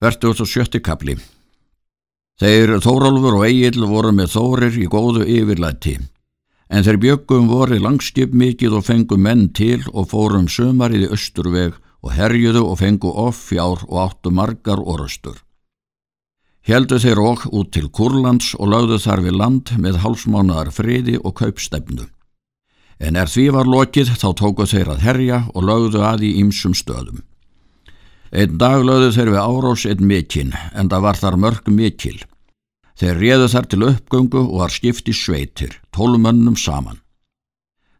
Vertu og sjötti kapli Þeir Þórólfur og Egil voru með Þórir í góðu yfirlæti, en þeir bjöggum voru langskip mikið og fengu menn til og fórum sömarið í östurveg og herjuðu og fengu off fjár og áttu margar orustur. Heldu þeir okk út til Kurlands og lögðu þar við land með hálsmánaðar friði og kaupstefnu. En er því var lokið þá tóku þeir að herja og lögðu að í ýmsum stöðum. Einn dag lögðu þeir við árós einn mikinn, en það var þar mörg mikil. Þeir réðu þar til uppgöngu og var skipti sveitir, tólmönnum saman.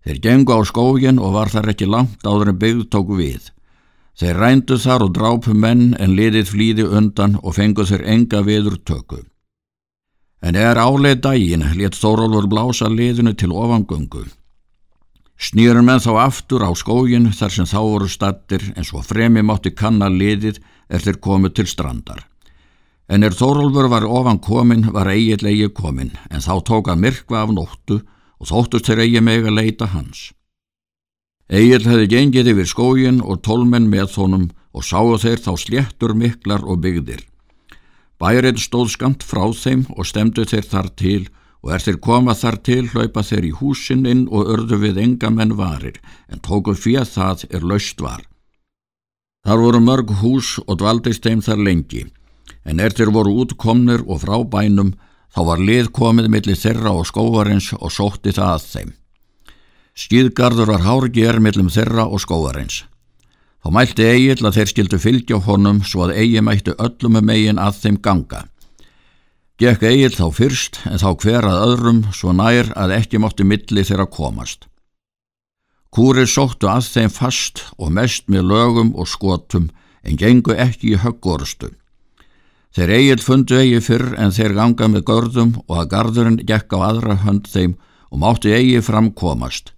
Þeir gengu á skógin og var þar ekki langt áður en byggð tóku við. Þeir rændu þar og drápu menn en liðið flýði undan og fengu þeir enga viður töku. En er áleið dægin létt Þórólfur blása liðinu til ofangöngu. Snýrum menn þá aftur á skógin þar sem þá voru stattir en svo fremi mátti kanna liðið þeir komið til strandar. En er Þórólfur var ofan komin var eigið leigi komin en þá tók að myrkva af nóttu og þóttust þeir eigi meg að leita hans. Egil hefði gengið yfir skógin og tólmenn með honum og sáu þeir þá sléttur miklar og byggðir. Bærið stóð skamt frá þeim og stemdu þeir þar til og er þeir koma þar til hlaupa þeir í húsin inn og örðu við enga menn varir, en tóku fyrir það er laust var. Þar voru mörg hús og dvaldist þeim þar lengi, en er þeir voru útkomnir og frá bænum, þá var lið komið millir þeirra og skóvarins og sótti það að þeim. Skýðgarður var hárger millum þeirra og skóvarins. Þá mælti Egil að þeir skildu fylgja honum svo að Egil mættu öllum megin að þeim ganga. Gekk Egil þá fyrst en þá hver að öðrum svo nær að ekki mótti milli þeirra komast. Kúrið sóttu að þeim fast og mest með lögum og skotum en gengu ekki í höggorstu. Þeir Egil fundu Egil fyrr en þeir ganga með görðum og að gardurinn gekk á aðra hönd þeim og mátti Egil framkomast.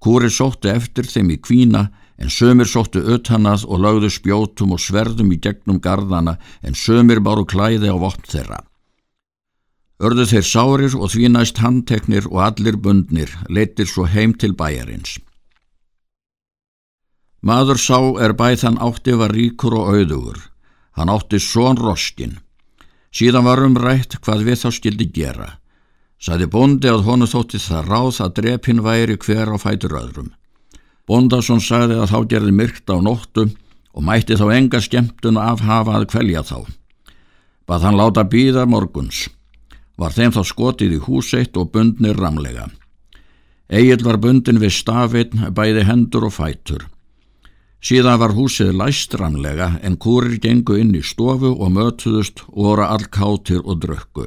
Kúrið sóttu eftir þeim í kvína en sömur sóttu utanað og lögðu spjótum og sverðum í gegnum gardana en sömur báru klæði á vopn þeirra. Örðu þeir sárir og því næst handteknir og allir bundnir, leitir svo heim til bæjarins. Maður sá er bæðan átti var ríkur og auðugur. Hann átti són roskin. Síðan var umrætt hvað við þá skildi gera. Saði bondi að honu þótti það ráð að drepin væri hver á fætur öðrum. Bondason sagði að þá gerði myrkt á nóttu og mætti þá enga skemmtun af hafa að kvelja þá. Bað hann láta býða morguns var þeim þá skotið í húseitt og bundnir ramlega. Egil var bundin við stafinn, bæði hendur og fætur. Síðan var húsið læst ramlega en kúrir gengu inn í stofu og mötuðust og voru allkáttir og drökku.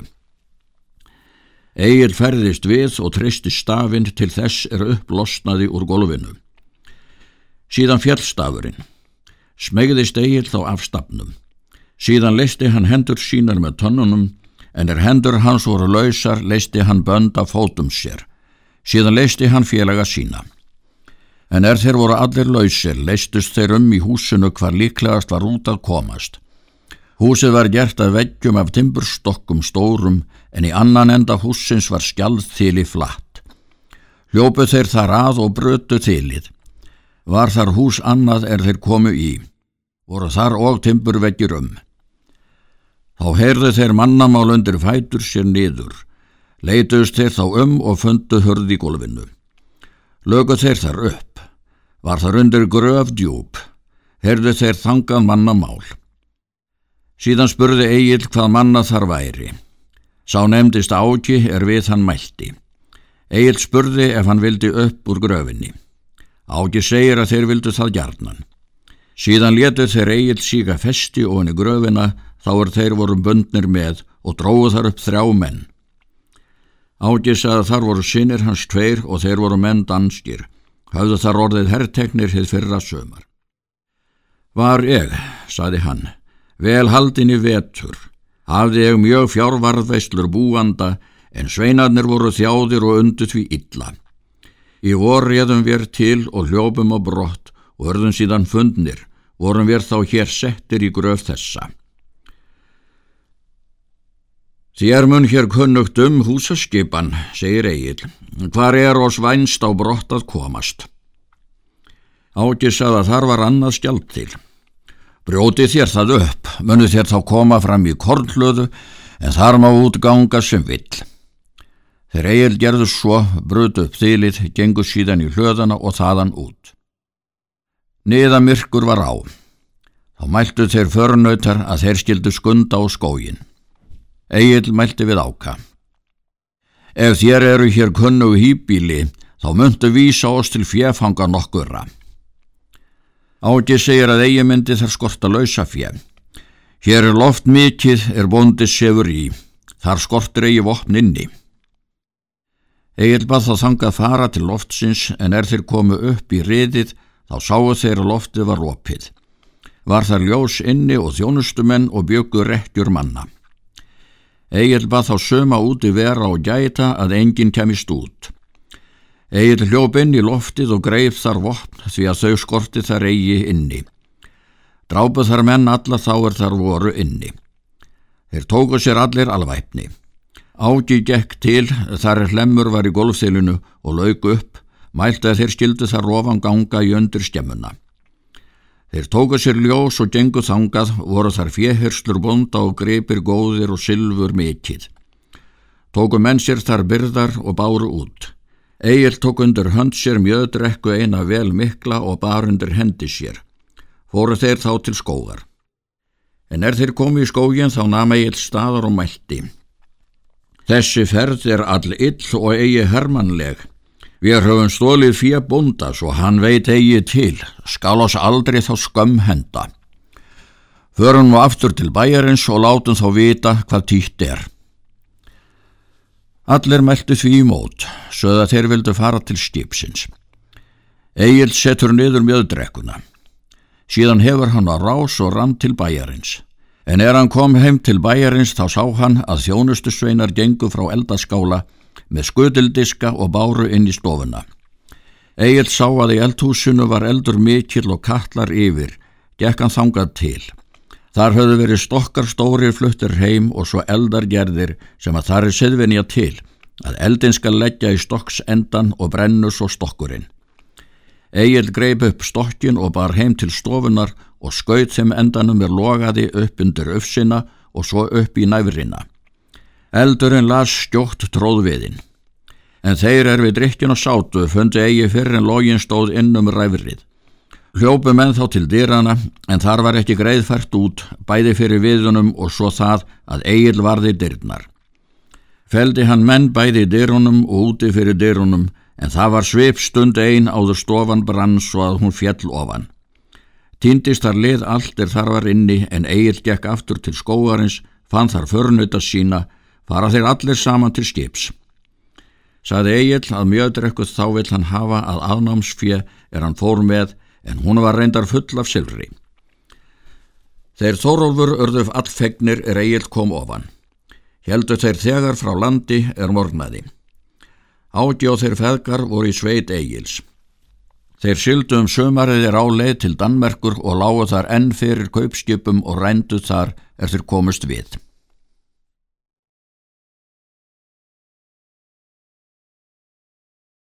Egil ferðist við og tristi stafinn til þess er upplosnaði úr golfinu. Síðan fjallstafurinn. Smegðist Egil þá af stafnum. Síðan leisti hann hendur sínar með tönnunum en er hendur hans voru lausar leisti hann bönd af fótum sér. Síðan leisti hann félaga sína. En er þeir voru allir lausir, leistust þeir um í húsinu hvar líklegast var út að komast. Húsið var gert að veggjum af timburstokkum stórum en í annan enda húsins var skjald í flatt. Hljópu þeir þar að og brötu tilið. Var þar hús annað er þeir komu í. Voru þar og timburveggjur um. Þá heyrðu þeir mannamál undir fætur sér niður. Leituðst þeir þá um og fundu hörði í gólfinu. Lögu þeir þar upp. Var þar undir gröf djúb. Heyrðu þeir þangað mannamál. Síðan spurði Egil hvað manna þar væri. Sá nefndist áki er við hann mælti. Egil spurði ef hann vildi upp úr gröfinni. Áki segir að þeir vildu það hjarnan. Síðan letu þeir Egil síka festi og henni gröfina þá er þeir voru bundnir með og dróðu þar upp þrjá menn. Ágis að þar voru sinir hans tveir og þeir voru menn danskir, hafðu þar orðið herrteknir hitt fyrra sömar. Var ég, saði hann, vel haldin í vetur, hafði ég mjög fjárvarðveislur búanda en sveinarnir voru þjáðir og undu því illa. Í vor réðum við til og hljópum á brott og örðum síðan fundnir, vorum við þá hér settir í gröf þessa. Þér mun hér kunnugt um húsaskipan, segir Egil. Hvar er oss vænst á brott að komast? Ágis að þar var annað skjald til. Brjóti þér það upp, munu þér þá koma fram í kornlöðu en þar má útganga sem vill. Þeir eigil gerðu svo, brutu upp þýlið, gengu síðan í hlöðana og þaðan út. Niðamirkur var á. Þá mæltu þeir förnautar að þeir skildu skunda á skógin. Egil mælti við áka. Ef þér eru hér kunnu hýbíli, þá myndu vísa oss til fjefhanga nokkurra. Áti segir að eigi myndi þar skorta lausa fjef. Hér er loft mikið, er bóndis sefur í. Þar skortir eigi vopn inni. Egil bað þá þangað fara til loftsins en er þeir komu upp í riðið þá sáu þeir að loftið var opið. Var þar ljós inni og þjónustumenn og byggur rekkjur manna. Egil bað þá söma úti vera og gæta að enginn kemist út. Egil hljóp inn í loftið og greið þar vopn því að þau skorti þar eigi inni. Drápuð þar menn alla þá er þar voru inni. Þeir tóku sér allir alvæpni. Ági gekk til þar hlemmur var í golfþilinu og lauk upp, mælt að þeir skildu þar ofan ganga í öndur skemmuna. Þeir tóku sér ljós og gengu þangað, voru þar fjehyrslur bonda og greipir góðir og sylfur mikill. Tóku menn sér þar byrðar og báru út. Egil tók undir hönd sér mjöðdrekku eina vel mikla og bar undir hendi sér. Fóru þeir þá til skógar. En er þeir komið í skógin þá nama Egil staðar og mælti. Þessi ferð er all ill og eigi hermanleg. Við höfum stólið fyrir búnda svo hann veit eigi til, skal oss aldrei þá skömm henda. Förum nú aftur til bæjarins og látum þá vita hvað týtt er. Allir meldu því í mót, sögða þeir vildu fara til skipsins. Egil setur niður mjöðdrekkuna. Síðan hefur hann að rás og rann til bæjarins. En er hann kom heim til bæjarins þá sá hann að þjónustusveinar gengu frá eldaskála með skudildiska og báru inn í stofuna. Egil sá að í eldhúsinu var eldur mikill og kallar yfir, gekk hann þangað til. Þar höfðu verið stokkar stórir fluttir heim og svo eldargerðir sem að þar er siðvinja til, að eldin skal leggja í stokks endan og brennu svo stokkurinn. Egil greip upp stokkin og bar heim til stofunar og skaut þeim endanum er logaði upp undir öfsina og svo upp í næfrina. Eldurinn las stjótt tróðviðinn. En þeir er við drikkin og sátu fundi eigi fyrir en login stóð innum ræfrið. Hljópu menn þá til dýrana en þar var ekki greiðfært út bæði fyrir viðunum og svo það að eigil varði dyrnar. Feldi hann menn bæði dyrunum og úti fyrir dyrunum en það var svipstund ein áður stofan brann svo að hún fjell ofan. Týndist þar lið allt er þar var inni en Egil gekk aftur til skóarins, fann þar förnöta sína, fara þeir allir saman til skips. Saði Egil að mjöðdrekkuð þá vill hann hafa að aðnámsfjö er hann fór með en hún var reyndar full af silfri. Þeir Þórólfur örðuf allfegnir er Egil kom ofan. Heldur þeir þegar frá landi er morgnaði. Og þeir feðgar voru í sveit Egils. Þeir syldu um sömariðir á leið til Danmerkur og lágu þar enn fyrir kaupskipum og rændu þar er þeir komust við.